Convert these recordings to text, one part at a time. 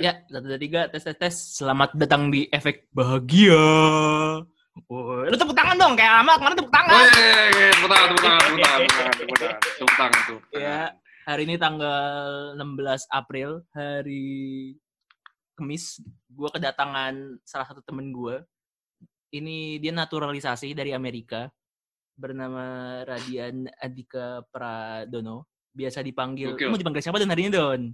Ya, satu dua tiga, tes tes tes. Selamat datang di efek bahagia. Woi, lu tepuk tangan dong, kayak lama kemarin tepuk tangan. Woi, tepuk tangan, tepuk tangan, tepuk tangan, tepuk tangan, tepuk tangan, tepuk. Ya, hari ini tanggal 16 April, hari Kamis. Gua kedatangan salah satu temen gua. Ini dia naturalisasi dari Amerika. Bernama Radian Adika Pradono. Biasa dipanggil. Gokil. Mau dipanggil siapa Don hari ini, Don?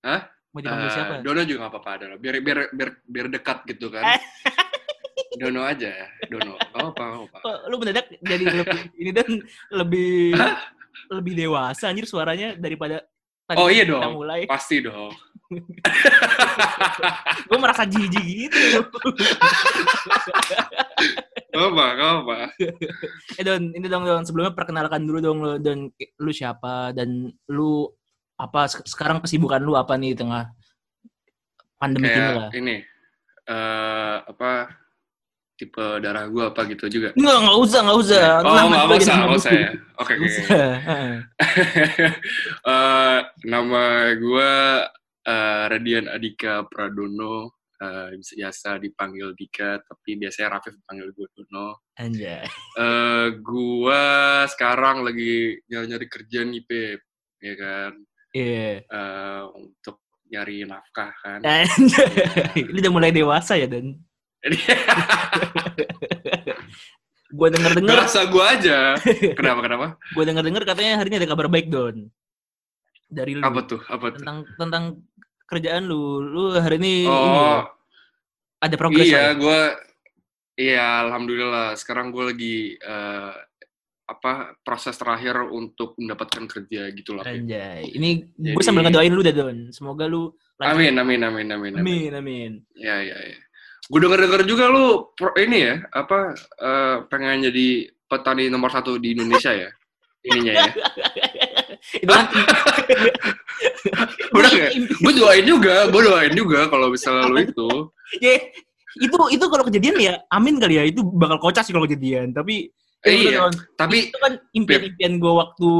Hah? Mau dipanggil Eh, siapa? Dono juga nggak apa-apa, Dono. Biar biar biar biar dekat gitu kan. Eh. Dono aja, Dono. Gak apa, gak apa. Lu mendadak jadi lebih ini dan lebih lebih dewasa anjir suaranya daripada tadi Oh, iya kita dong. mulai. Pasti dong. Gue merasa jijik gitu. Gak apa, gak apa. eh Don, ini dong Don, sebelumnya perkenalkan dulu dong lo Don, lu siapa dan lu apa sek- sekarang kesibukan lu apa nih di tengah pandemi ini lah. Ini, eh apa, tipe darah gua apa gitu juga. Enggak, enggak usah, enggak usah. Oh, Nama nggak gua jadi usah, nama nggak usah gua. ya. Oke, Nggak oke. Eh, nama gue eh, Radian Adika Pradono. Bisa biasa dipanggil Dika, tapi biasanya Rafif panggil gue Dono. Anjay. Eh, gue sekarang lagi nyari-nyari kerja nih, Pep. Ya kan? Iya. Eh, untuk nyari nafkah kan. Anjay. Ini udah mulai dewasa ya, Don. Gue denger-denger, Berasa gue aja. Kenapa, kenapa? gue denger-denger katanya hari ini ada kabar baik, Don. Dari lu. Apa tuh? Apa tuh? Tentang tentang kerjaan lu. Lu hari ini ini, Oh, ada progres iya, ya? gue, iya, alhamdulillah. Sekarang gue lagi eh, apa proses terakhir untuk mendapatkan kerja gitu lah. Pip. Anjay. Ini gue Jadi- sambil ngedoain lu dah, Don. Semoga lu. Amin, amin, amin, amin, amin. Amin, amin. Ya, ya, ya. Gue denger-denger juga lu pro, ini ya, apa eh, pengen jadi petani nomor satu di Indonesia ya, ininya ya. Itu Udah nggak? Gue doain juga, gue doain juga kalau misalnya lu itu. Ya, itu itu kalau kejadian ya amin kali ya itu bakal kocak sih kalau kejadian tapi ya udah, iya, Don. tapi itu kan impian-impian gue waktu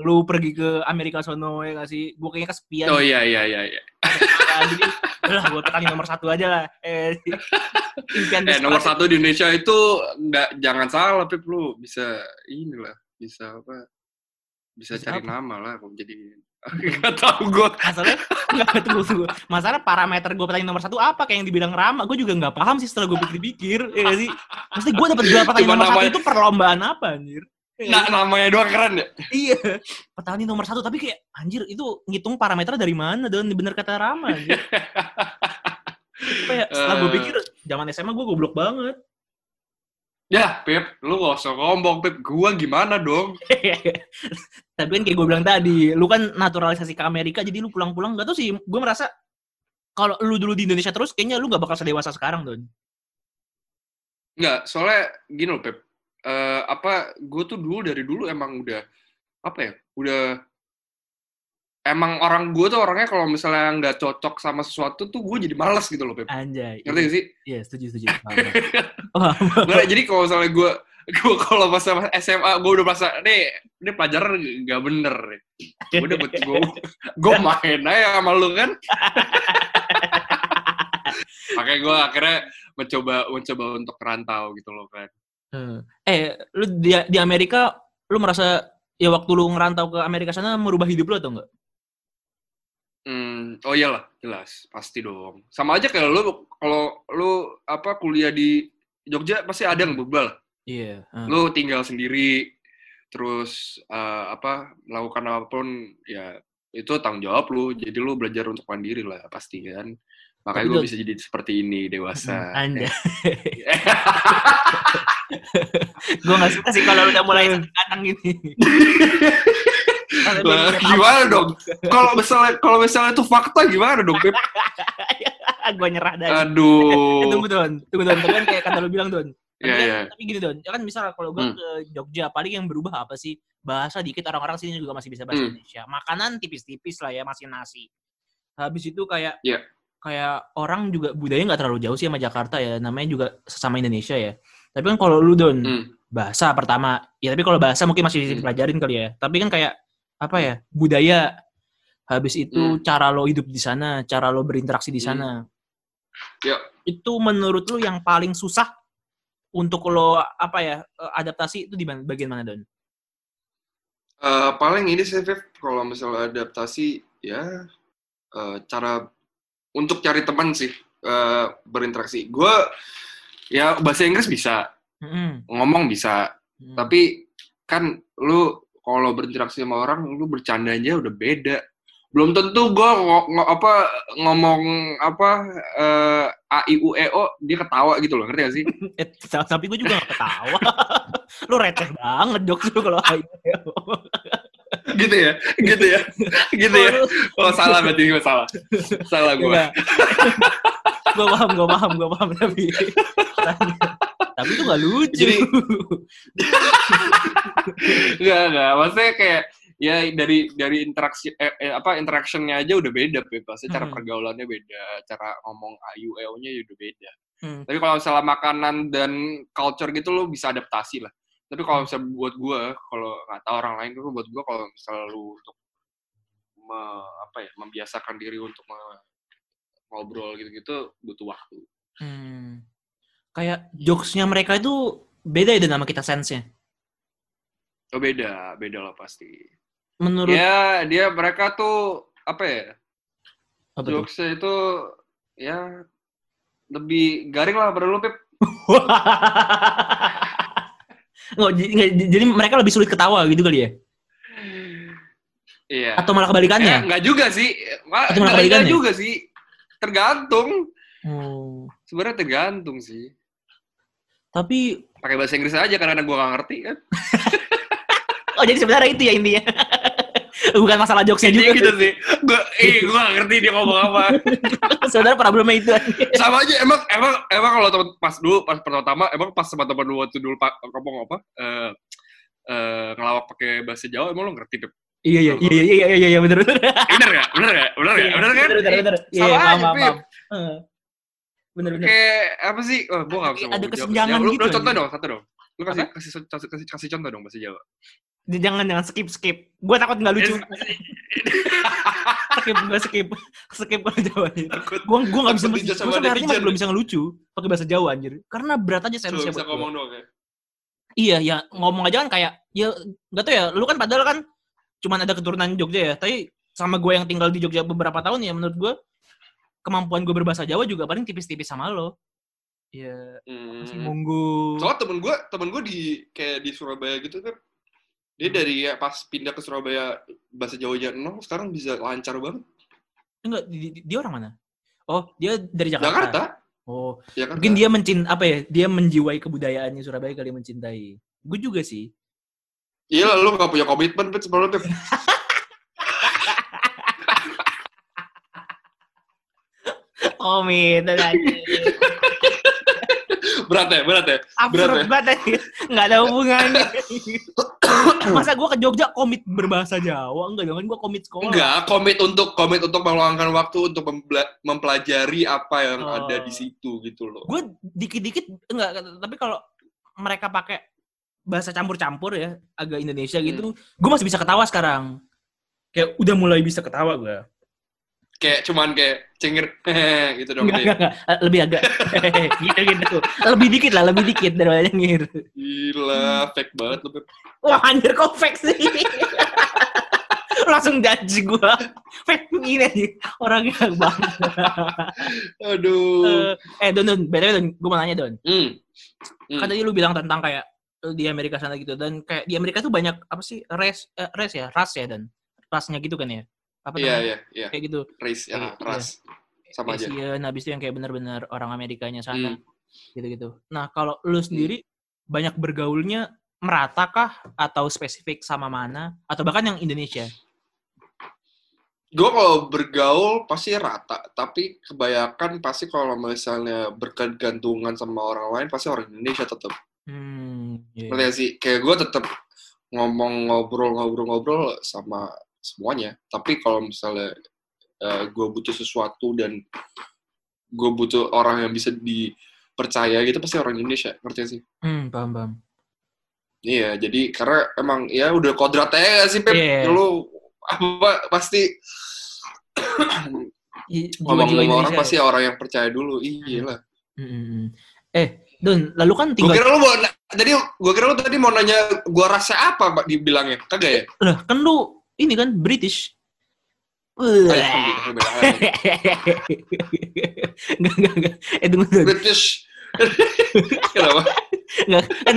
lu pergi ke Amerika sono ya gak sih gue kayaknya kesepian oh iya, iya, iya, iya. Jadi lah gue petani nomor satu aja lah eh, impian Eh, nomor satu di Indonesia itu nggak jangan salah, Pip lu bisa inilah, bisa apa? Bisa, Bisa cari apa? nama lah kalau jadi. Gak tau gue. masalahnya nggak tunggu tunggu masalah parameter gue petani nomor satu apa kayak yang dibilang Rama gue juga nggak paham sih setelah gue pikir-pikir ya gak sih mesti gue dapet gelar petani Cuma nomor satu itu perlombaan apa anjir Ya Nah, namanya doang keren ya. Iya, petani nomor satu. Tapi kayak, anjir, itu ngitung parameter dari mana? Dan bener kata Rama, anjir. Kayak, setelah gue Eh. pikir, zaman SMA gue goblok banget. Ya, Pip, lu gak usah ngomong, Pip. Gua gimana dong? Tapi kan kayak gue bilang tadi, lu kan naturalisasi ke Amerika, jadi lu pulang-pulang, gak tau sih, gue merasa, kalau lu dulu di Indonesia terus, kayaknya lu gak bakal sedewasa sekarang, Don. Enggak, soalnya gini loh, Pep. Eh, apa, gue tuh dulu dari dulu emang udah, apa ya, udah, emang orang gue tuh orangnya kalau misalnya nggak cocok sama sesuatu tuh gue jadi males gitu loh, Pep. Anjay. Ngerti gak sih? Iya, setuju, setuju. Nggak, jadi kalau misalnya gue, gue kalau pas sama SMA, gue udah merasa, nih, ini pelajaran nggak bener. Gue udah, gue, gue main aja sama lu kan. Makanya gue akhirnya mencoba mencoba untuk merantau gitu loh kan. Hmm. Eh, lu di, di Amerika, lu merasa, ya waktu lu ngerantau ke Amerika sana, merubah hidup lu atau enggak? Hmm, oh iyalah, jelas, pasti dong. Sama aja kayak lu kalau lu apa kuliah di Jogja pasti ada yang bebal. Iya. hmm. Lu tinggal sendiri, terus eh, apa melakukan apa pun ya itu tanggung jawab lu. Jadi lu belajar untuk mandiri lah pasti kan. Makanya gue lu- bisa jadi seperti ini dewasa. Anda. gue gak suka sih kalau udah mulai kadang gini. Gimana dong? Kalau misalnya kalau misalnya itu fakta gimana dong, Pip? gue nyerah dah. Eh, Aduh. tunggu Don, tunggu Don. Tapi kan kayak kata lu bilang Don. Tapi, Iya, kan- iya. tapi gini Don, ya kan misal kalau gue Hmm. ke Jogja, paling yang berubah apa sih? Bahasa dikit orang-orang sini juga masih bisa bahasa Hmm. Indonesia. Makanan tipis-tipis lah ya, masih nasi. Habis itu kayak Iya. kayak orang juga budaya nggak terlalu jauh sih sama Jakarta ya. Namanya juga sesama Indonesia ya. Tapi kan kalau lu Don, Hmm. bahasa pertama. Ya tapi kalau bahasa mungkin masih bisa Hmm. dipelajarin kali ya. Tapi kan kayak apa ya? Budaya habis itu Hmm. cara lo hidup di sana, cara lo berinteraksi di Hmm. sana. Ya. Itu menurut lo yang paling susah untuk lo apa ya eh, adaptasi itu di bagian mana Don? Eh, paling ini sih, kalau misalnya adaptasi, ya eh, cara untuk cari teman sih, eh, berinteraksi. Gue, ya bahasa Inggris bisa, Mm-mm. ngomong bisa, Mm. tapi kan lu kalau berinteraksi sama orang, lu bercanda aja udah beda. Belum tentu gue apa ngomong apa eh, a i u e o dia ketawa gitu loh, ngerti gak sih? Eh, tapi gue juga gak ketawa. lo receh banget jokes lu kalau ayo. gitu ya, gitu ya, gitu ya. Oh salah berarti gue salah, salah gue. gue paham, gue paham, gue paham tapi tapi itu gak lucu. Jadi- Enggak, enggak. Maksudnya kayak ya dari dari interaksi eh, eh, apa interactionnya aja udah beda, Pip. Maksudnya cara Hmm. pergaulannya beda, cara ngomong ayu nya ya udah beda. Hmm. Tapi kalau misalnya makanan dan culture gitu lo bisa adaptasi lah. Tapi kalau misalnya buat gue, kalau nggak tahu orang lain tuh buat gue kalau misalnya lu untuk me- apa ya membiasakan diri untuk me- ngobrol gitu-gitu butuh waktu. Hmm. Kayak jokesnya mereka itu beda ya dengan nama kita sense-nya. Oh beda, beda lah pasti. Menurut Ya dia mereka tuh apa ya? apa jokesnya itu ya lebih garing lah pada lu Pip. Nggak, nggak, jadi mereka lebih sulit ketawa gitu kali ya? Iya. Atau malah Eh, kebalikannya? enggak juga sih. Ma- Atau malah kebalikannya? juga sih. Tergantung. Oh. Sebenarnya tergantung sih. Tapi Pakai bahasa Inggris aja karena gua gak ngerti kan. oh jadi sebenarnya itu ya intinya. Bukan masalah jokesnya juga. gitu sih. Gua eh gua gak ngerti dia ngomong apa. sebenarnya problemnya itu. Sama aja emang emang emang kalau temen pas dulu pas pertama emang pas sama teman lu waktu dulu pak ngomong apa eh eh, ngelawak pakai bahasa Jawa emang lu ngerti Pip? iya iya iya iya iya iya iya benar benar. Bener gak? Bener gak? Bener gak? Bener kan? Benar benar. Iya iya aja, paham. Heeh. Benar benar. kayak apa sih? Oh, gua gak bisa Ada kesenjangan Lu, gitu lu aja. contoh dong, satu dong. Lu kasih, kasih, kasih, kasih contoh dong bahasa Jawa. Jangan jangan skip skip. Gue takut nggak lucu. skip gue skip skip kalau Jawa. Takut. Gue gue nggak bisa gue sampai hari ini masih belum bisa ngelucu pakai bahasa Jawa anjir. Karena berat aja sense bisa ngomong doang ya. Iya ya ngomong aja kan kayak ya nggak tahu ya. Lu kan padahal kan cuman ada keturunan Jogja ya. Tapi sama gue yang tinggal di Jogja beberapa tahun ya menurut gue kemampuan gue berbahasa Jawa juga paling tipis-tipis sama lo. Ya masih Hmm. monggo. Soalnya temen gue, temen gue di kayak di Surabaya gitu kan, dia dari ya, pas pindah ke Surabaya bahasa Jawanya nol, sekarang bisa lancar banget. Enggak, di- di- dia orang mana? Oh, dia dari Jakarta. Jakarta, Oh, Jakarta. mungkin dia mencint apa ya? Dia menjiwai kebudayaannya Surabaya kali mencintai. Gue juga sih. Iya lah, lu gak punya komitmen, Pit, sama lu, Pit. Komit lagi. Berat ya, berat ya. Berat Absurd ya? banget. Nggak ada hubungannya. Masa gue ke Jogja komit berbahasa Jawa? Enggak dong, kan gue komit sekolah. Enggak, komit untuk komit untuk meluangkan waktu untuk mempelajari apa yang Oh. ada di situ gitu loh. Gue dikit-dikit enggak, tapi kalau mereka pakai bahasa campur-campur ya, agak Indonesia Hmm. gitu, gue masih bisa ketawa sekarang. Kayak udah mulai bisa ketawa gue. Kayak cuman kayak cengir gitu dong. Enggak, gitu enggak, enggak. Eh, Lebih agak gitu-gitu. Lebih dikit lah, lebih dikit daripada nyengir. Gila, fake banget lu. Pip. Wah anjir kok fake sih? Langsung judge gue. Fake gini aja. Orangnya banget. Aduh. eh Don, Don. Btw Don, gue mau nanya Don. Hmm. Hmm. Kan tadi lu bilang tentang kayak eh, di Amerika sana gitu. Dan kayak di Amerika tuh banyak apa sih? Race, eh, race ya? Ras ya Dan? Rasnya gitu kan ya? Apa Iya, namanya? iya, iya. Kayak gitu. Race, ya, Iya. ras. Sama aja. Asian, habis itu yang kayak benar-benar orang Amerikanya sana. Hmm. Gitu-gitu. Nah kalau lu sendiri banyak bergaulnya merata kah? Atau spesifik sama mana? Atau bahkan yang Indonesia? Gue kalau bergaul pasti rata, tapi kebanyakan pasti kalau misalnya berkegantungan sama orang lain pasti orang Indonesia tetap. Hmm, iya. Ngerti gak sih? Kayak gue tetap ngomong ngobrol-ngobrol-ngobrol sama semuanya. Tapi kalau misalnya gue butuh sesuatu dan gue butuh orang yang bisa dipercaya gitu pasti orang Indonesia. Ngerti sih? Hmm, paham, paham. Iya, jadi karena emang ya udah kodratnya gak sih Pep? Iya. Lu apa pasti I- jiwa-jiwa ngomong-ngomong orang Indonesia pasti ya. orang yang percaya dulu. Iya lah. Mm-mm. Eh, Don, lalu kan Gue tinggal kira lu mau, tadi gue kira lu tadi mau nanya gua rasa apa Pak dibilangnya. Kagak ya? lah kan lu ini kan British. Enggak, enggak, enggak. Eh, tunggu, Don. British. Kenapa? Enggak, kan,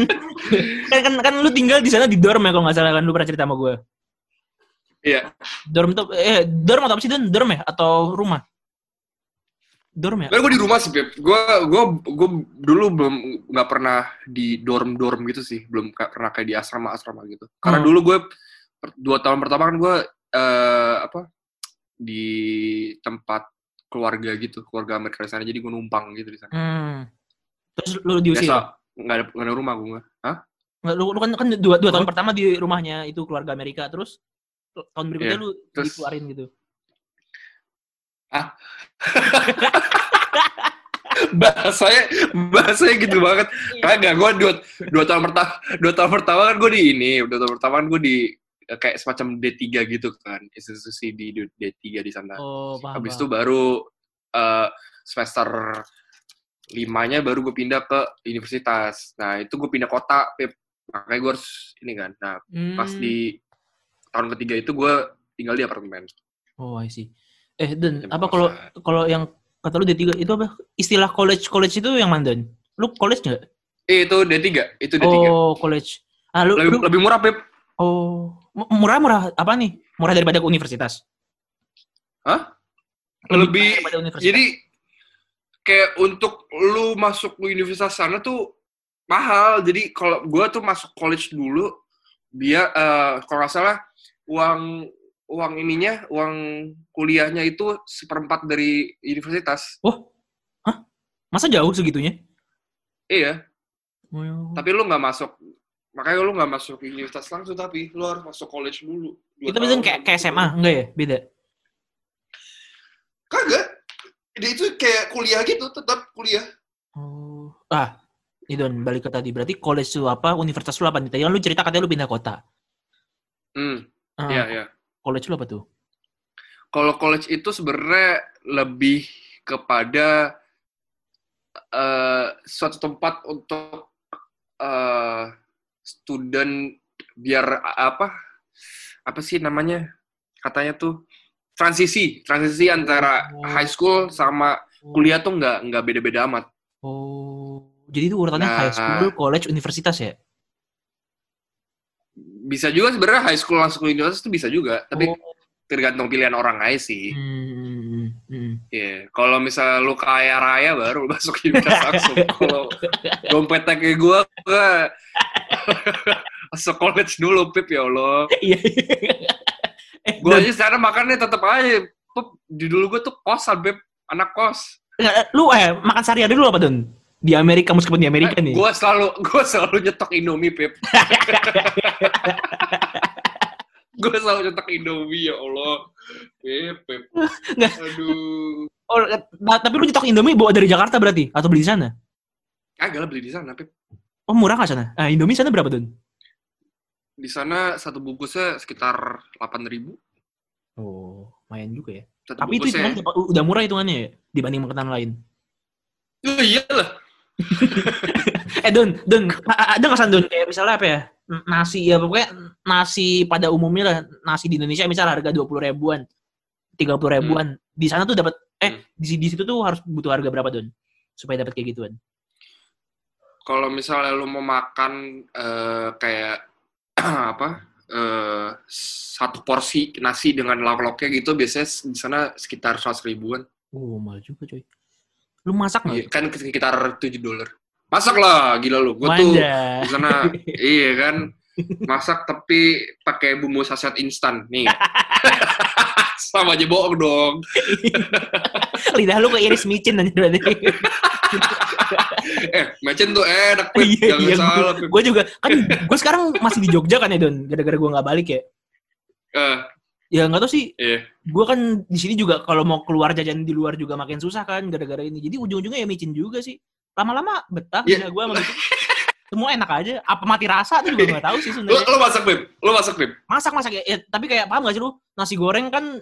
kan, kan, kan lu tinggal di sana di dorm ya kalau nggak salah kan lu pernah cerita sama gue. Iya. Dorm tuh, eh, dorm atau apa sih? Dorm ya? Atau rumah? Dorm ya? Kan gue di rumah sih, Pip. Gue gue gue dulu belum nggak pernah di dorm dorm gitu sih, belum pernah kayak di asrama asrama gitu. Karena Hmm. dulu gue dua tahun pertama kan gue eh, apa di tempat keluarga gitu, keluarga Amerika di sana. Jadi gue numpang gitu di sana. Hmm. Terus lu diusir? Nggak ada nggak ada rumah gue. Hah? Nggak, Lu, lu kan, kan dua, dua tahun Oh. pertama di rumahnya itu keluarga Amerika, terus tahun berikutnya Iya, lu terus- dikeluarin gitu. bahasanya bahasanya gitu banget. Kagak gue dua dua tahun pertama dua tahun pertama kan gue di ini, dua tahun pertama kan gue di kayak semacam D3 gitu kan, institusi di D3 di sana. Oh, paham. Habis itu baru eh, semester limanya baru gue pindah ke universitas. Nah itu gue pindah kota, Pip. makanya gue harus ini kan. Nah pas Hmm. di tahun ketiga itu gue tinggal di apartemen. Oh, I see. Eh, Dan, apa kalau kalau yang kata lu D3 itu apa? Istilah college college itu yang mana, Dan? Lu college nggak? Eh itu D3, itu D3. Oh, college. Ah, lu, lebih, lu- lebih murah, Pip. Oh, mu- murah-murah apa nih? Murah daripada universitas. Hah? Lebih, Lebih- universitas. Jadi kayak untuk lu masuk ke universitas sana tuh mahal. Jadi kalau gua tuh masuk college dulu, dia eh, kalau nggak salah uang uang ininya, uang kuliahnya itu seperempat dari universitas. Masa jauh segitunya? Iya, Oh. tapi lu nggak masuk. Makanya lu nggak masuk universitas langsung, tapi lu harus masuk college dulu. Itu tahun. kayak, kayak SMA, enggak ya? Beda. Kagak. Dia itu kayak kuliah gitu, tetap kuliah. Oh. Ah, ini Don, balik ke tadi. Berarti college lu apa, universitas lu apa nih? Tadi kan lu cerita katanya lu pindah kota. Hmm, Ah, iya, iya. College lu apa tuh? Kalau college itu sebenarnya lebih kepada eh, suatu tempat untuk eh, student biar apa apa sih namanya katanya tuh transisi transisi antara Oh. high school sama kuliah tuh nggak nggak beda-beda amat. Oh, jadi itu urutannya Nah. high school, college, universitas ya? Bisa juga sebenarnya high school langsung ke universitas itu bisa juga, tapi Oh. Tergantung pilihan orang aja sih. Hmm, hmm, hmm. Iya, kalau misalnya lu kaya raya baru masuk universitas langsung. Kalau dompetnya kayak gue, gue masuk college dulu, Pip, ya Allah. Iya. eh, Gue aja sekarang makannya tetap aja, Pip, di dulu gue tuh kosan, Pip, anak kos. nggak, lu eh makan sehari-hari dulu apa Don? Di Amerika meskipun di Amerika nih. Gue selalu, gue selalu nyetok Indomie, Pip. gue selalu nyetok Indomie, ya Allah. Nggak. Aduh. Oh, nah, tapi lu nyetok Indomie bawa dari Jakarta berarti atau beli di sana? Kagak lah beli di sana, Pip. Oh, murah nggak sana? Ah, Indomie sana berapa, Don? Di sana satu bungkusnya sekitar 8.000 ribu. Oh, lumayan juga ya. Satu Tapi itu hitungan udah murah hitungannya ya dibanding makanan lain. Oh, iyalah. Eh Don, Don, ada nggak San Don kayak misalnya apa ya nasi ya pokoknya nasi pada umumnya lah nasi di Indonesia misal harga dua puluh ribuan, tiga puluh ribuan di sana tuh dapat eh Hmm. di, di situ tuh harus butuh harga berapa Don supaya dapat kayak gituan? kalau misalnya lu mau makan eh, kayak apa eh, satu porsi nasi dengan lauk-lauknya gitu biasanya di sana sekitar 100 ribuan Oh mahal juga coy. Lu masak Iya, nggak? kan sekitar 7 dolar masak lah gila lu gue tuh di sana iya kan masak tapi pakai bumbu saset instan nih sama aja bohong dong Lidah lu keiris micin aja berarti. eh macen tuh enak Pip. Iya, jangan iya, salah gue juga kan gue sekarang masih di Jogja kan ya Don, gara-gara gue nggak balik ya. Eh, Ya nggak tau sih, iya gue kan di sini juga kalau mau keluar jajan di luar juga makin susah kan gara-gara ini. Jadi ujung-ujungnya ya micin juga sih. Lama-lama betah Iya. yeah. gue sama micin. Semua enak aja. Apa mati rasa tuh juga nggak tahu sih sebenarnya. lu masak Pip lu masak Pip Masak masak ya, ya, tapi kayak paham gak sih lu nasi goreng kan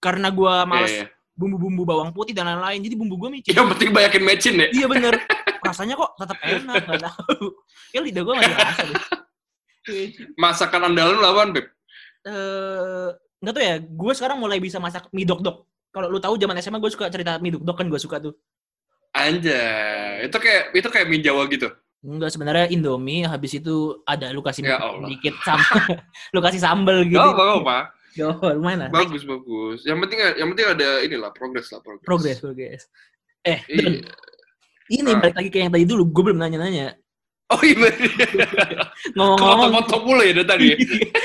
Karena gua males Iya, iya. bumbu-bumbu bawang putih dan lain-lain, jadi bumbu gua micin. Yang penting banyakin matchin ya. Iya bener. Rasanya kok tetap enak, nggak tahu. Ya lidah gua nggak dirasa deh. Masakan andalan lu apaan, Beb? Eh, nggak tahu ya. Gue sekarang mulai bisa masak mie dok dok. Kalau lu tahu zaman SMA gue suka cerita mie dok dok kan gue suka tuh. Anjay. Itu kayak itu kayak mie Jawa gitu. Enggak sebenarnya Indomie habis itu ada lu kasih Ya dikit sambal. lu kasih sambal gitu. Gak apa apa. Yo, lumayan lah. Bagus bagus. Yang penting yang penting ada inilah progres lah progres. Progres, progres. Eh, Iya. ini Ah. balik lagi ke yang tadi dulu. Gue belum nanya-nanya. Oh iya. Ngomong-ngomong, Foto-foto mulu ya dari tadi.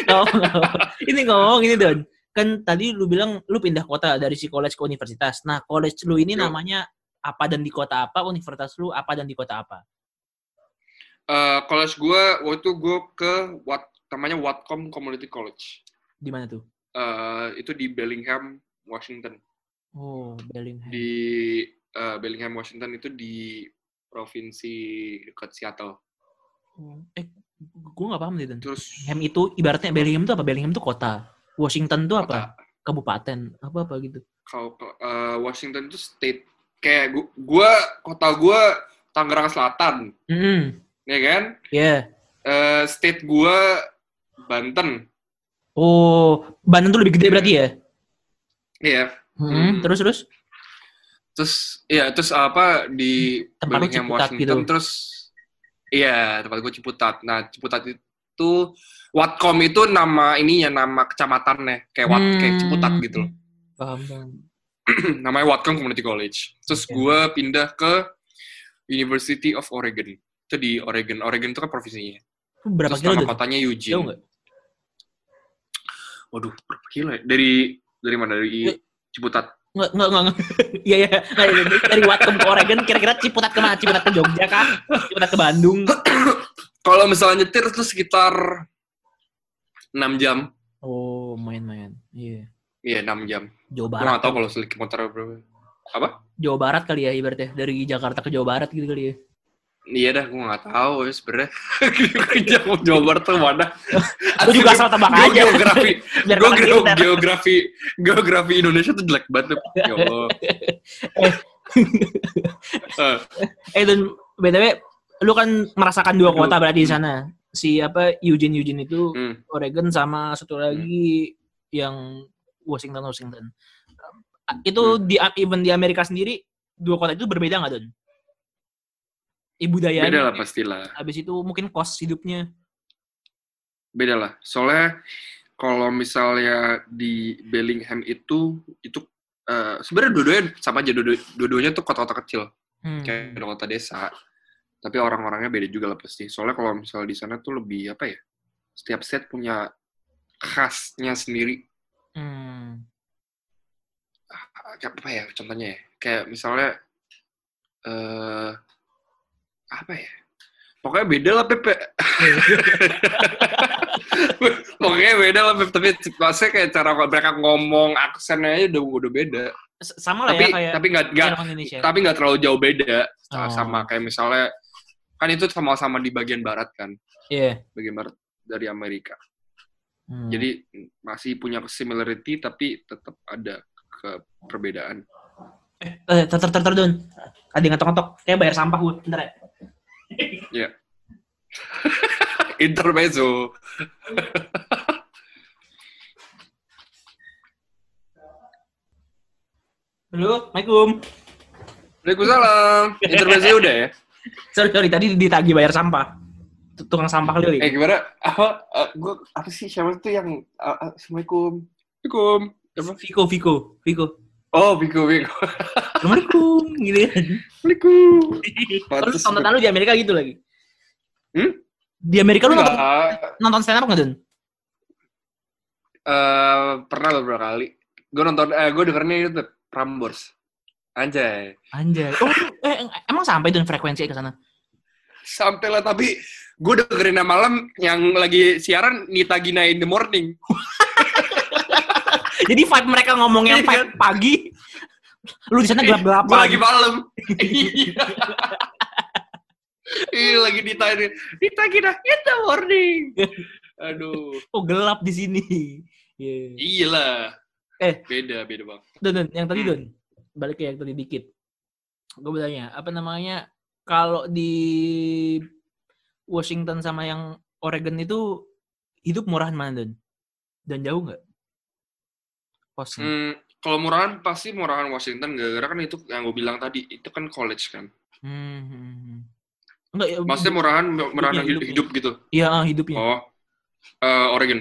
ngomong-ngomong. ini ngomong ini Don. Kan tadi lu bilang lu pindah kota dari si college ke universitas. Nah, college lu ini Yo. namanya apa dan di kota apa? Universitas lu apa dan di kota apa? Eh, college gue waktu itu gue ke what namanya Watcom Community College. Di mana tuh? Eh, itu di Bellingham, Washington. Oh, Bellingham. Di eh, Bellingham, Washington itu di provinsi dekat Seattle. Oh, Eh, gue nggak paham deh Don. Terus Bellingham itu ibaratnya Bellingham itu apa? Bellingham itu kota. Washington itu apa? kota Kabupaten. Apa apa gitu. kalau eh, Washington itu state kayak gua, gua kota gua Tangerang Selatan, Hmm, ya kan? ya. Eh, state gua Banten. Oh, Banten tuh lebih gede berarti ya? Iya. Hmm, Hmm. terus terus? Terus iya terus apa di Tempat Bellingham Ciputat Washington gitu. terus iya tempat gua Ciputat. Nah, Ciputat itu Watcom itu nama ininya nama kecamatannya kayak Wat kayak Ciputat gitu loh. Paham, paham. namanya Watcom Community College. Terus gua pindah ke University of Oregon. Itu di Oregon. Oregon itu kan provinsinya. Berapa Terus kilo nama kotanya Jauh Eugene. nggak? Waduh, berapa kilo ya? Dari dari mana? Dari. Ciputat. Nggak, nggak, nggak. Iya, iya. Nggak, iya, iya. Dari Watcom ke Oregon, kira-kira Ciputat ke mana? Ciputat ke Jogja kah? Ciputat ke Bandung? Kalau misalnya nyetir itu sekitar 6 jam. Oh, main-main. Iya. Iya, 6 jam. Jawa Gue Barat. nggak tahu kalau seliki motor berapa. Apa? Jawa Barat kali ya ibaratnya. Dari Jakarta ke Jawa Barat gitu kali ya. Iya dah, gue nggak tahu ya sebenarnya. Jawa, Jawa Barat tuh mana? Gue juga asal tebak Gue aja. geografi, gue orang geo- pintar. geografi, geografi Indonesia tuh jelek banget. Ya Allah. Eh, Eh, dan BTW, lu kan merasakan dua kota berarti di sana. Si apa, Eugene Eugene itu hmm. Oregon sama satu lagi yang Washington Washington. Itu Hmm. di even di Amerika sendiri dua kota itu berbeda nggak Don? Ibu daya. Beda lah pastilah. Habis itu mungkin kos hidupnya. beda lah. Soalnya kalau misalnya di Bellingham itu itu eh, sebenarnya dua-duanya sama aja dua dua-duanya tuh kota-kota kecil Hmm. kayak kota desa. Tapi orang-orangnya beda juga lah pasti. Soalnya kalau misalnya di sana tuh lebih apa ya? Setiap state punya khasnya sendiri. Hmm. Kayak apa ya contohnya ya? Kayak misalnya eh apa ya? Pokoknya beda lah Pepe. Pokoknya beda lah Pep. Tapi maksudnya kayak cara mereka ngomong aksennya aja udah udah beda. Sama lah tapi ya kayak tapi nggak nggak tapi nggak terlalu jauh beda Oh. sama kayak misalnya kan itu sama-sama di bagian barat kan Iya. bagian barat dari Amerika Hmm. jadi masih punya similarity tapi tetap ada ke perbedaan eh ter ter ter ter Don. Ada yang ngetok-ngetok. Kayak bayar sampah gue. Bentar ya. intermezzo Halo, Assalamualaikum. Waalaikumsalam intermezzo udah ya Sorry, sorry. Tadi ditagih bayar sampah. Tukang sampah keliling. eh gimana apa uh, gua apa sih siapa tuh yang uh, assalamualaikum Assalamualaikum Viko, Viko, Viko. oh Biko Biko Assalamualaikum. Gitu kan. Assalamualaikum Terus tontonan lu di Amerika gitu lagi? Hmm? Di Amerika lu nonton, nonton stand up nggak, Don? Eh, pernah beberapa kali. Gue nonton, eh, gue dengernya itu Prambors. Anjay. Anjay. Oh, eh, emang sampai Don frekuensi ke sana? Sampai lah, tapi gue dengerin malam yang lagi siaran Nita Gina in the morning. Jadi vibe mereka ngomongnya vibe pagi, lu di sana Gue gelap-gelapan. lagi malam. Iya. Iya, lagi ditanya. Gina in the morning. Aduh. Oh, gelap di sini. Iya. Iya lah. Beda, beda banget. Don, Don, yang tadi Hmm. Don. Balik ke yang tadi dikit. Gue bertanya, apa namanya? Kalau di Washington sama yang Oregon itu hidup murahan mana Don? Dan jauh nggak? Hmm, kalau murahan pasti murahan Washington gara-gara kan itu yang gue bilang tadi itu kan college kan. Hmm, hmm, hmm. Enggak ya. Maksudnya murahan murahan Hidupnya, hidup, hidupnya. hidup gitu. Iya, ah, hidupnya. Oh, eh, Oregon.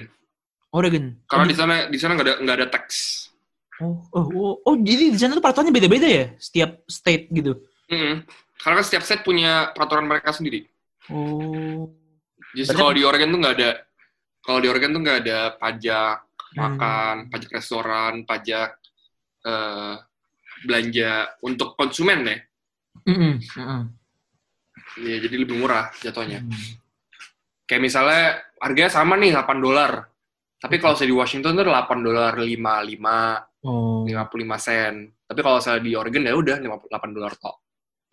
Oregon. Karena oh, di sana di sana nggak ada nggak ada tax. oh, oh, oh, oh, jadi di sana tuh peraturannya beda-beda ya? Setiap state gitu. Mm-mm. Karena kan setiap state punya peraturan mereka sendiri. Oh. Jadi kalau di Oregon tuh nggak ada kalau di Oregon tuh nggak ada pajak Hmm. makan, pajak restoran, pajak eh, belanja untuk konsumen ya. Mm-mm, mm-mm. Ya, jadi lebih murah jatuhnya. Hmm. Kayak misalnya harganya sama nih 8 dolar. Tapi kalau saya di Washington tuh 8 dolar 55, Oh. 55 sen. Tapi kalau saya di Oregon ya udah 58 dolar tok.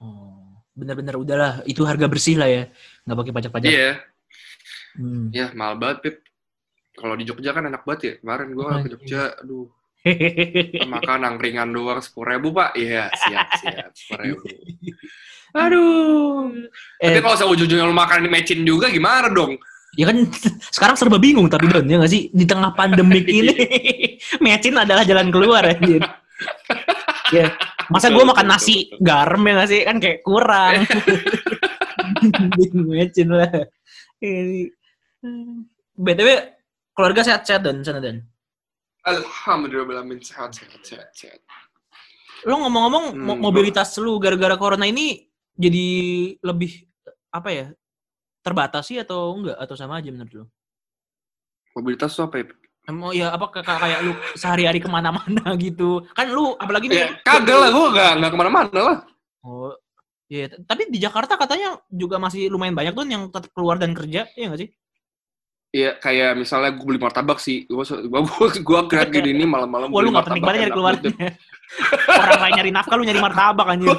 Oh. Bener-bener udahlah, itu harga bersih lah ya. Nggak pakai pajak-pajak. Iya, Hmm. ya mahal banget, Pip. Kalau di Jogja kan enak banget ya. Kemarin gua Oh, ke Jogja, aduh, makan angkringan doang 10 ribu, Pak. Iya, siap, siap, 10 ribu. Aduh. Tapi Eh, kalau saya ujung-ujungnya lu makan di mecin juga gimana dong? ya kan sekarang serba bingung tapi Don, ya nggak sih? Di tengah pandemik ini, mecin adalah jalan keluar anjir. ya, masa gue makan nasi garam ya nggak sih? Kan kayak kurang. mecin lah. BTW, keluarga sehat-sehat Don, sana Don. Alhamdulillah, sehat, sehat, sehat, sehat. Lo ngomong-ngomong Hmm, mo- gua- mobilitas lu gara-gara corona ini jadi lebih apa ya? Terbatas sih atau enggak atau sama aja menurut lu? Mobilitas tuh apa ya? Emang ya apa kayak kayak lu sehari-hari ke mana-mana gitu? Kan lu apalagi Ya, nih. kagak lah, gue gak, gak ke mana-mana lah. Oh, iya. Tapi di Jakarta katanya juga masih lumayan banyak tuh yang tetap keluar dan kerja, iya nggak sih? Iya, kayak misalnya gue beli martabak sih. Gue gua, gua, gua kira gini ini malam-malam Wah lu nggak penting banget nyari banget. Orang lain nyari nafkah, lu nyari martabak anjir.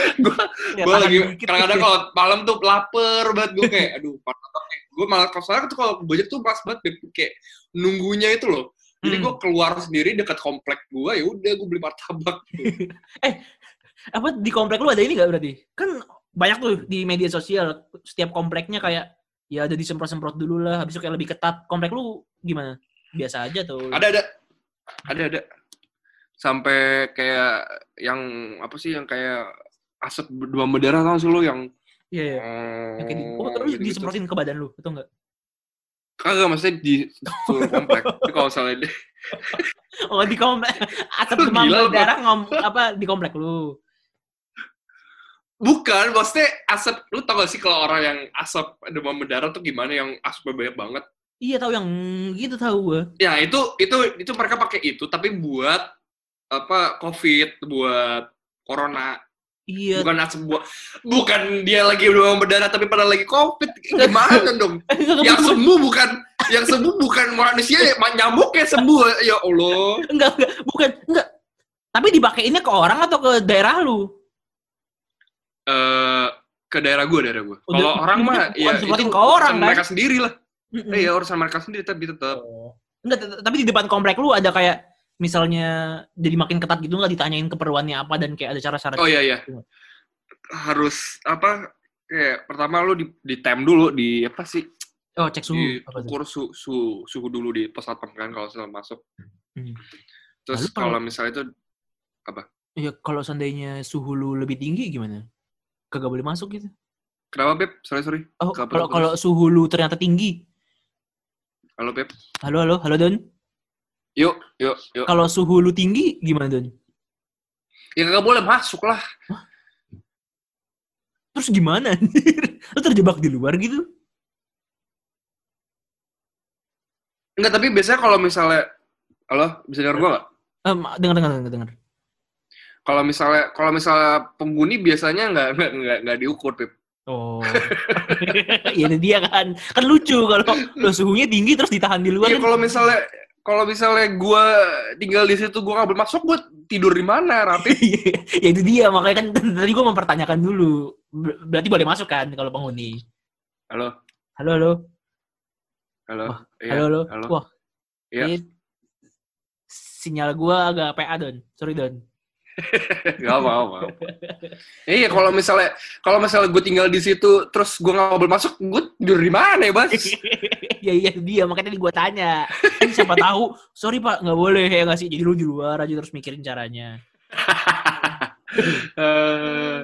Ya, gue tahan lagi kadang-kadang kalau malam tuh lapar banget gue kayak aduh martabak. Gue malah kalau soalnya tuh kalau gojek tuh pas banget kayak nunggunya itu loh. Jadi Hmm. gue keluar sendiri dekat komplek gue ya udah gue beli martabak. apa di komplek lu ada ini nggak berarti? Kan banyak tuh di media sosial setiap kompleknya kayak ya ada disemprot-semprot dulu lah, habis itu kayak lebih ketat. Komplek lu gimana? Biasa aja tuh. Ada ada ada ada sampai kayak yang apa sih yang kayak asap dua berdarah tau sih lo yang Iya, iya. Yang kayak di, oh, terus gitu-gitu. disemprotin ke badan lu, betul nggak? Kagak maksudnya di seluruh komplek. Tapi kalau misalnya Oh, di komplek. Asap Lu demam lu, berdarah ngom apa di komplek lu. Bukan, maksudnya asap, lu tau gak sih kalau orang yang asap demam berdarah tuh gimana yang asapnya banyak banget? Iya tahu yang gitu tahu gua. Ya itu itu itu mereka pakai itu tapi buat apa COVID, buat corona. Iya. Bukan asap buat bukan dia lagi demam berdarah tapi pada lagi COVID. Gimana dong? Yang sembuh bukan yang sembuh bukan manusia ya nyamuk ya sembuh ya Allah. enggak enggak bukan enggak. Tapi dipakaiinnya ke orang atau ke daerah lu? Eh ke daerah gue, daerah gue. Kalau orang mah ya itu ke orang, kan? mereka sendiri lah. Eh, ya urusan mereka sendiri tapi tetap. Oh. Enggak, t- tapi di depan komplek lu ada kayak misalnya jadi makin ketat gitu nggak ditanyain keperluannya apa dan kayak ada cara-cara Oh iya iya. Iya. Harus apa? Kayak pertama lu di, di tem dulu di apa sih? oh cek suhu Di apa ukur su, su, suhu dulu di pos satpam kan kalau sudah masuk. Hmm. Terus Lalu kalau- misalnya itu Iya, kalau seandainya suhu lu lebih tinggi gimana? Kagak boleh masuk gitu. kenapa Beb? Sorry sorry. Oh, kalau kalau suhu lu ternyata tinggi. Halo Beb. Halo, halo, halo Don. Yuk yuk yuk. Kalau suhu lu tinggi gimana Don? Ya nggak boleh masuk lah. Terus gimana? lu terjebak di luar gitu? Enggak tapi biasanya kalau misalnya Halo, bisa dengar gua nggak? Em, dengar, dengar, dengar, dengar. Kalau misalnya kalau misalnya penghuni biasanya nggak nggak nggak nggak diukur Beb. Oh, iya itu dia kan. Kan lucu kalau lo suhunya tinggi terus ditahan di luar. Iya kan. kalau misalnya kalau misalnya gua tinggal di situ gua nggak boleh masuk, gua tidur di mana, Rapi? ya itu dia makanya kan tadi gue mempertanyakan dulu. Ber- Berarti boleh masuk kan kalau penghuni. Halo, Halo, halo. halo, Wah, Iya, halo, halo. halo. Wah, Iya. ini sinyal gua agak PA Don. Sorry Don. Gak mau, mau. Iya, kalau misalnya kalau misalnya gue tinggal di situ, terus gue nggak boleh masuk, gue tidur di mana ya, Bas? ya iya dia makanya gua tanya. Kan siapa tahu, sorry Pak, nggak boleh ya nggak sih. Jadi lu di luar aja terus mikirin caranya. Eh,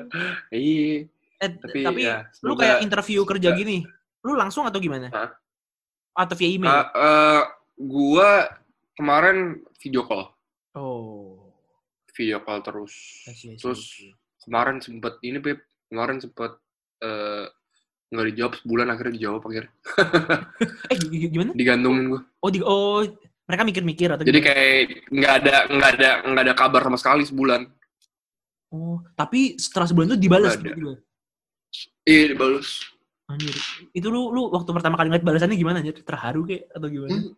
iya. Eh, Tapi, tapi ya, lu kayak interview kerja semoga- gini, lu langsung atau gimana? Hah? Atau via email? Eh, eh, gue kemarin video call, oh. Video call terus. See, Terus kemarin sempet ini, Pip. Kemarin sempet eh, nggak dijawab sebulan akhirnya dijawab akhirnya Eh gimana? digantungin gue Oh, di, oh mereka mikir-mikir atau jadi gimana? kayak nggak ada nggak ada nggak ada kabar sama sekali sebulan Oh, tapi setelah sebulan itu dibalas tiba-tiba. iya dibalus Anjir. Itu lu lu waktu pertama kali ngeliat balasannya gimana anjir? Terharu kayak atau gimana? Hmm.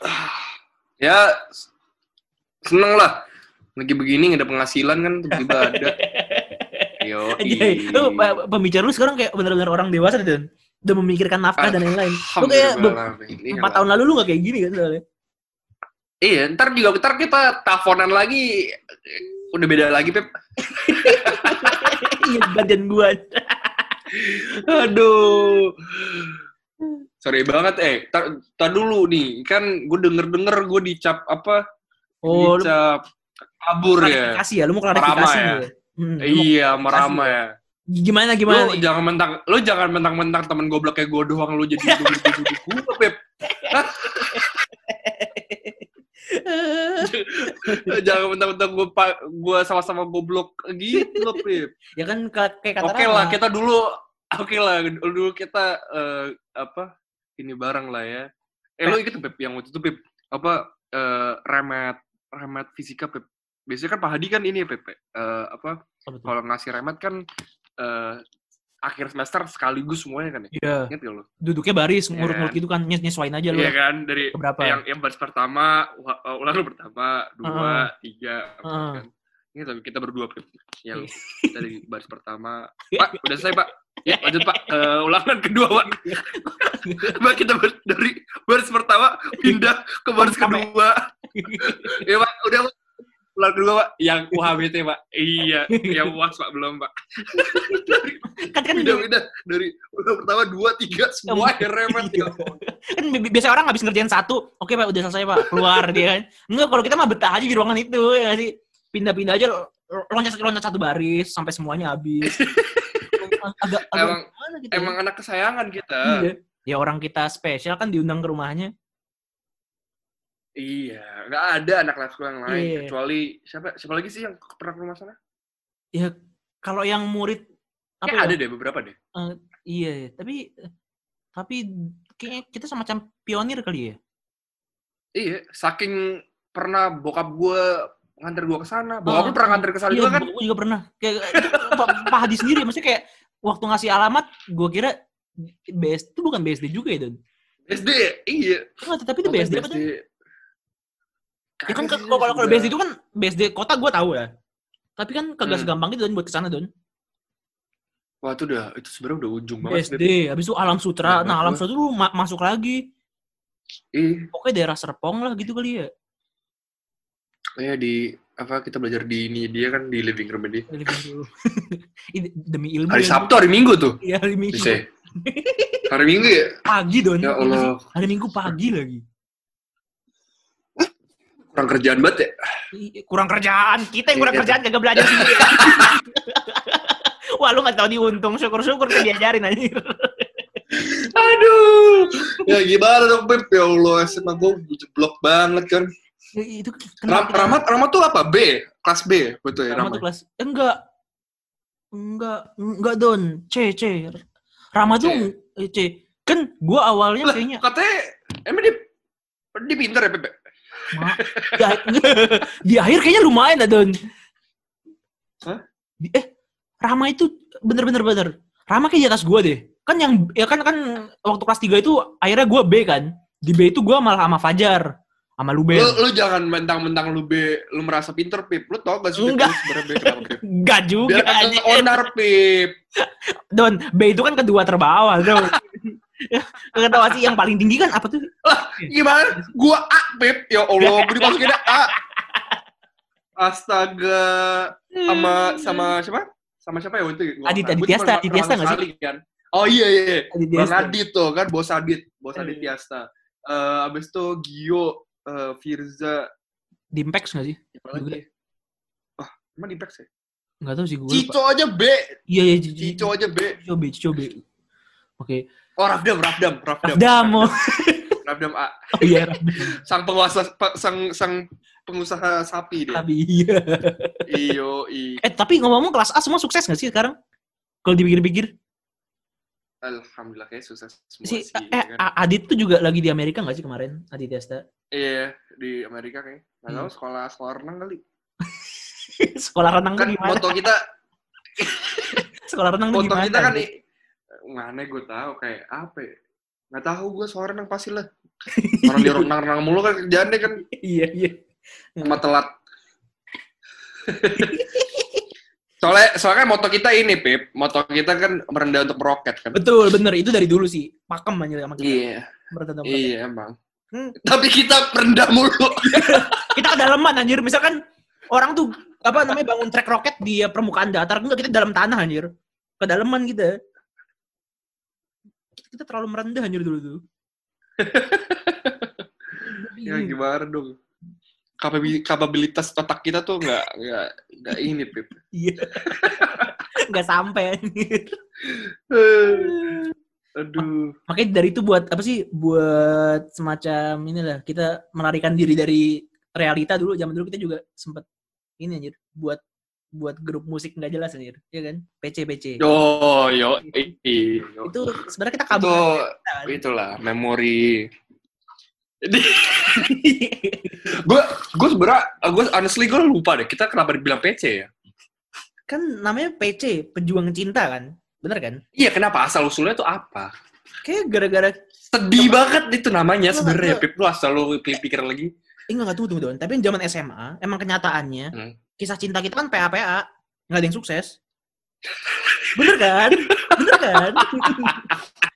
Ah, ya seneng lah lagi begini nggak ada penghasilan kan tiba-tiba ada. Yo lu pembicara lu sekarang kayak bener-bener orang dewasa dan udah memikirkan nafkah dan lain-lain. Lu kayak empat tahun lalu lu gak kayak gini kan soalnya. iya ntar juga ntar kita teleponan lagi udah beda lagi pep. Iya badan gua. aduh. Sorry banget eh tar, tar dulu nih. Kan gue denger denger gue dicap apa? Oh, lu dicap kabur ya klarifikasi ya, lu mau klarifikasi ya? ya. Hmm, iya merama ya Gimana gimana lu nih? jangan mentang lu jangan mentang-mentang temen goblok kayak gue doang lu jadi duduk gue pep jangan mentang-mentang gue gue sama-sama goblok gitu loh pep ya kan ka- kayak kata oke Rama. lah kita dulu oke lah dulu kita eh, apa ini bareng lah ya eh lu inget tuh, pep yang waktu itu pep apa eh, remet remet fisika pep biasanya kan Pak Hadi kan ini ya pep eh, apa kalau ngasih remet kan eh, akhir semester sekaligus semuanya kan ya? Iya, inget gak lu? Duduknya baris, Iya ngurut-ngurut kan? gitu kan, nyes nyesuain aja lu. Iya kan dari Keberapa? yang yang baris pertama uh, ulangan pertama dua tiga empat, Heeh. kan. Ini tapi kita berdua Pep. yang Iya. di baris pertama. Pak udah selesai pak? Ya lanjut pak. Eh, ulangan kedua pak. Pak kita ber- dari baris pertama pindah ke baris kedua. Ya pak. Udah pak ulangan kedua pak yang UHBT pak iya yang UAS pak belum pak kan kan pindah pindah dari ulangan pertama dua tiga semua remet ya kan bi- biasa orang habis ngerjain satu, oke pak udah selesai pak, keluar dia kan. Enggak, kalau kita mah betah aja di ruangan itu ya sih. Pindah-pindah aja lo- loncat loncat satu baris sampai semuanya habis. agak agak Emang- gitu. emang anak kesayangan kita Iya. Ya orang kita spesial kan diundang ke rumahnya. Iya, nggak ada anak kelas gue yang lain Iya. kecuali siapa siapa lagi sih yang pernah ke rumah sana? Ya kalau yang murid apa ya? ada deh beberapa deh. Iya, ya. tapi tapi kayaknya kita semacam pionir kali ya. Iya, saking pernah bokap gue nganter gue ke sana, bokap Ah, lu pernah nganter ke sana Iya, juga kan? Gue juga pernah. Kayak Pak, Pak Hadi sendiri, maksudnya kayak waktu ngasih alamat, gue kira BSD itu bukan BSD juga ya, Don? SD, iya. Enggak, tapi itu BSD apa tuh? Ya kan kalau kalau. BSD itu kan BSD kota gue tahu ya. Tapi kan kagak Hmm. segampang itu Don buat ke sana Don. Wah itu udah, itu sebenarnya udah ujung banget. BSD, habis itu Alam Sutra. Banget Nah, Alam. Sutra lu ma- masuk lagi. Ih, Pokoknya daerah Serpong lah gitu kali ya. kayak di apa kita belajar di ini dia kan di living room dia. Ini Demi ilmu. Hari ya. Sabtu, hari Minggu tuh. Iya, hari Minggu. Bisa. Hari Minggu ya? Pagi Don. Ya Allah, Hari Minggu pagi lagi. Kurang kerjaan banget ya. Kurang kerjaan kita yang kurang Iya. kerjaan kagak belajar sendiri wah lu nggak tahu diuntung syukur-syukur kan diajarin anjir Aduh, ya gimana dong Pep? Ya Allah, SMA gue jeblok banget kan. Ya, itu Ram, kenapa Ramat, Ramat tuh apa? B? Kelas B? Betul ya, Rama Ramat? tuh kelas eh, enggak enggak enggak don C C Rama tuh C. eh, C kan gua awalnya Lah, kayaknya Katanya, emang dia, dia pinter ya, Pepe? Ma, di, akhir- di akhir kayaknya lumayan don Hah? Di- eh Rama itu bener-bener bener Rama kayak di atas gua deh kan yang ya kan kan waktu kelas 3 itu akhirnya gua B kan di B itu gua malah sama Fajar sama Luben Lu, lu jangan mentang-mentang lu B, lu merasa pinter, Pip. Lu tau gak sih, Enggak. kenapa, Pip? Enggak juga Biar onar, Pip. Don, B itu kan kedua terbawah, Don. Gak tau sih yang paling tinggi kan apa tuh? Gimana? Gua A, Pep. Ya Allah, gue dimasukin A. Astaga. Sama sama siapa? Sama siapa ya waktu itu? Adit, nggak- Adit Tiasta, Adit Tiasta nggak sih? Kan. Oh iya iya. iya. Adit Bang. Adit tuh kan, bos Adit, bos Adit Eh. Tiasta. Eh abis itu Gio, eh, Firza, Di Impex gak sih? lagi? Wah, emang di Pex ya? Gak tau sih gue. Cico aja B, Iya, iya, Cico. Cico aja B. Cico B, Cico B. Oke. Oh, Rafdam, Rafdam, Rafdam. Rafdam, oh. Rafdam A. Oh iya, Rafdam. Sang penguasa, pe- sang, sang pengusaha sapi dia. Tapi iya. Iyo, i. Eh, tapi ngomong-ngomong kelas A semua sukses gak sih sekarang? Kalau dipikir-pikir. Alhamdulillah kayak sukses semua Si, sih. eh, ya kan? Adit tuh juga lagi di Amerika gak sih kemarin? Adit Tiasta. Iya, di Amerika kayak. Nggak Hmm. tahu sekolah sekolah renang kali. Sekolah renang Kan gimana? foto kita, Sekolah renang foto gimana? kita kan nih. Mana gue tahu kayak apa ya? Nggak tahu gue sekolah renang pasti lah. Orang di renang renang mulu kan kerjaannya kan Iya, iya. sama telat. soalnya soalnya kan moto kita ini Pip, moto kita kan merendah untuk meroket kan. Betul, bener. Itu dari dulu sih. Pakem aja sama kita. Iya, Merendah iya emang. Hmm. Tapi kita merendah mulu. Kita kedalaman anjir. Misalkan orang tuh apa namanya bangun trek roket di permukaan datar enggak kita dalam tanah anjir. Kedalaman kita. Kita terlalu merendah anjir dulu tuh. ya gimana dong? Kapabi- Kapabilitas otak kita tuh nggak nggak nggak ini Pip. Iya. Enggak sampai. Aduh. Makanya dari itu buat apa sih? Buat semacam inilah kita melarikan diri dari realita dulu. Zaman dulu kita juga sempet ini anjir buat buat grup musik nggak jelas anjir, ya kan? PC PC. Yo yo yo. Itu sebenarnya kita itu kabur. itulah memori. Gue gue sebenernya gue honestly gue lupa deh kita kenapa dibilang PC ya. kan namanya PC, pejuang cinta kan? Bener kan? Iya kenapa asal usulnya tuh apa? Kayak gara-gara Sedih banget itu namanya Enggak, sebenarnya. Pip lu asal lu pikir lagi. eh enggak enggak tunggu tunggu tunggu. Tapi zaman SMA, emang kenyataannya Hmm. Kisah cinta kita kan PA-PA, nggak ada yang sukses. Bener kan? Bener kan?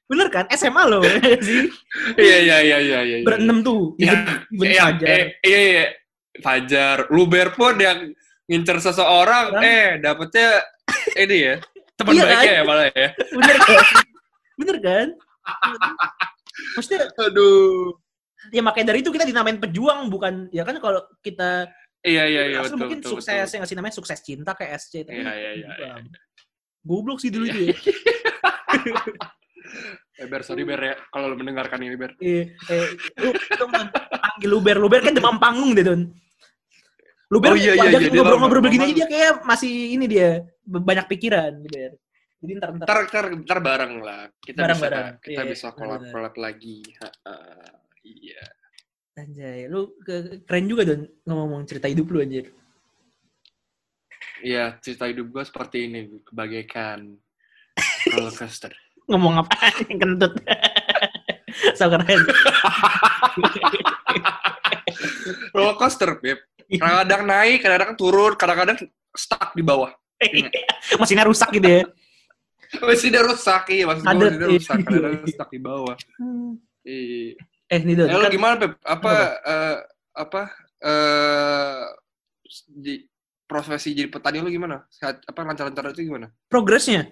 Bener kan? SMA ya sih. Iya iya iya iya iya. iya. Berenem tuh. Ya, Iya, eh, iya, iya. Fajar. Luber pun yang ngincer seseorang, Orang. eh dapetnya ini ya. Teman Iya, baiknya kan? ya malah ya. Bener kan? Bener kan? Maksudnya Aduh. ya makanya dari itu kita dinamain pejuang bukan ya kan kalau kita Iya, iya, iya. Betul, mungkin betul, sukses betul. yang ngasih namanya sukses cinta kayak SC Iya, iya, iya, bukan. goblok sih dulu itu ya. Eh, Ber, sorry Ber ya. Kalau lu mendengarkan ini, Ber. Eh, eh, lu lu Don, panggil Luber, Luber kan demam panggung deh Don. Luber Oh, iya, iya, iya, ngobrol-ngobrol begini aja dia kayak masih ini dia banyak pikiran Luber. Jadi ntar ntar Ntar, ntar, ntar bareng lah. Kita Bareng-bareng. bisa, kita Iya, bisa benar. collab lagi. Iya. Anjay, lu ke- keren juga Don ngomong cerita hidup lu anjir. Iya, cerita hidup gue seperti ini, bagaikan roller coaster. Ngomong apa kentut. so keren. roller coaster, Beb. Kadang-kadang naik, kadang-kadang turun, kadang-kadang stuck di bawah. Mesinnya rusak gitu ya. Mesinnya rusak, iya. Maksud gue Padat, mesinnya iya. rusak, kadang-kadang stuck di bawah. Iya. Eh nih Don, Eh, lo kan- gimana, Beb? Apa, eh, apa, eh, di profesi jadi petani lo gimana? Sehat, apa, lancar-lancar itu gimana? progresnya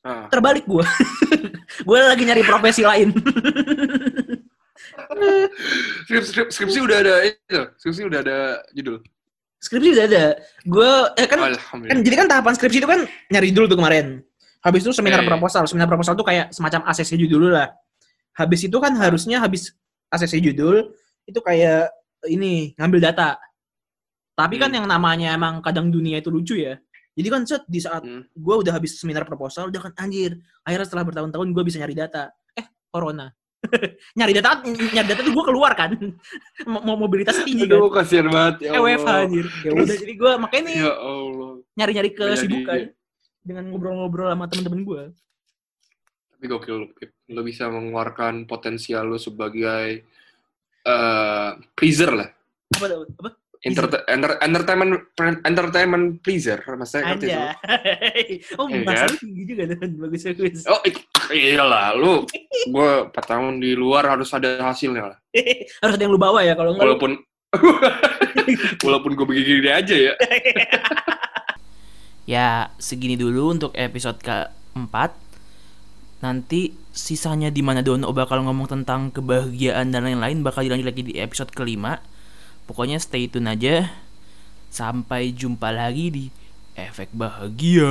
Ah. terbalik gue. gue lagi nyari profesi lain. Skripsi, skripsi, skripsi udah ada itu, skripsi udah ada judul. skripsi udah ada. Gue eh kan kan jadi kan tahapan skripsi itu kan nyari judul tuh kemarin. Habis itu seminar Eh. proposal. Seminar proposal tuh kayak semacam ACC judul lah. Habis itu kan harusnya habis ACC judul itu kayak ini ngambil data. Tapi kan Hmm. yang namanya emang kadang dunia itu lucu ya. Jadi kan set di saat Hmm. gue udah habis seminar proposal udah kan anjir. Akhirnya setelah bertahun-tahun gue bisa nyari data. Eh corona. nyari data nyari data tuh gue keluar kan. Mau mobilitas tinggi kan. Aduh, kasihan banget. Ya Eh, WFH Allah. anjir. Ya udah jadi gue makanya nih Ya Allah. nyari-nyari Nggak jadi. kesibukan dengan ngobrol-ngobrol sama temen-temen gue. Tapi gokil lu, Pip. Lu bisa mengeluarkan potensial lu sebagai eh pleaser lah. Apa tuh? Apa? Enter- enter- entertainment entertainment pleaser maksudnya ngerti tuh oh, bahasa kan? tinggi juga dan bagus bagus. oh iyalah lu gue 4 tahun di luar harus ada hasilnya lah Harus ada yang lu bawa ya kalau enggak. lu- walaupun walaupun gue begini aja ya Ya, segini dulu untuk episode keempat. Nanti sisanya di mana Dono bakal ngomong tentang kebahagiaan dan lain-lain bakal dilanjut lagi di episode kelima. Pokoknya stay tune aja. Sampai jumpa lagi di Efek Bahagia.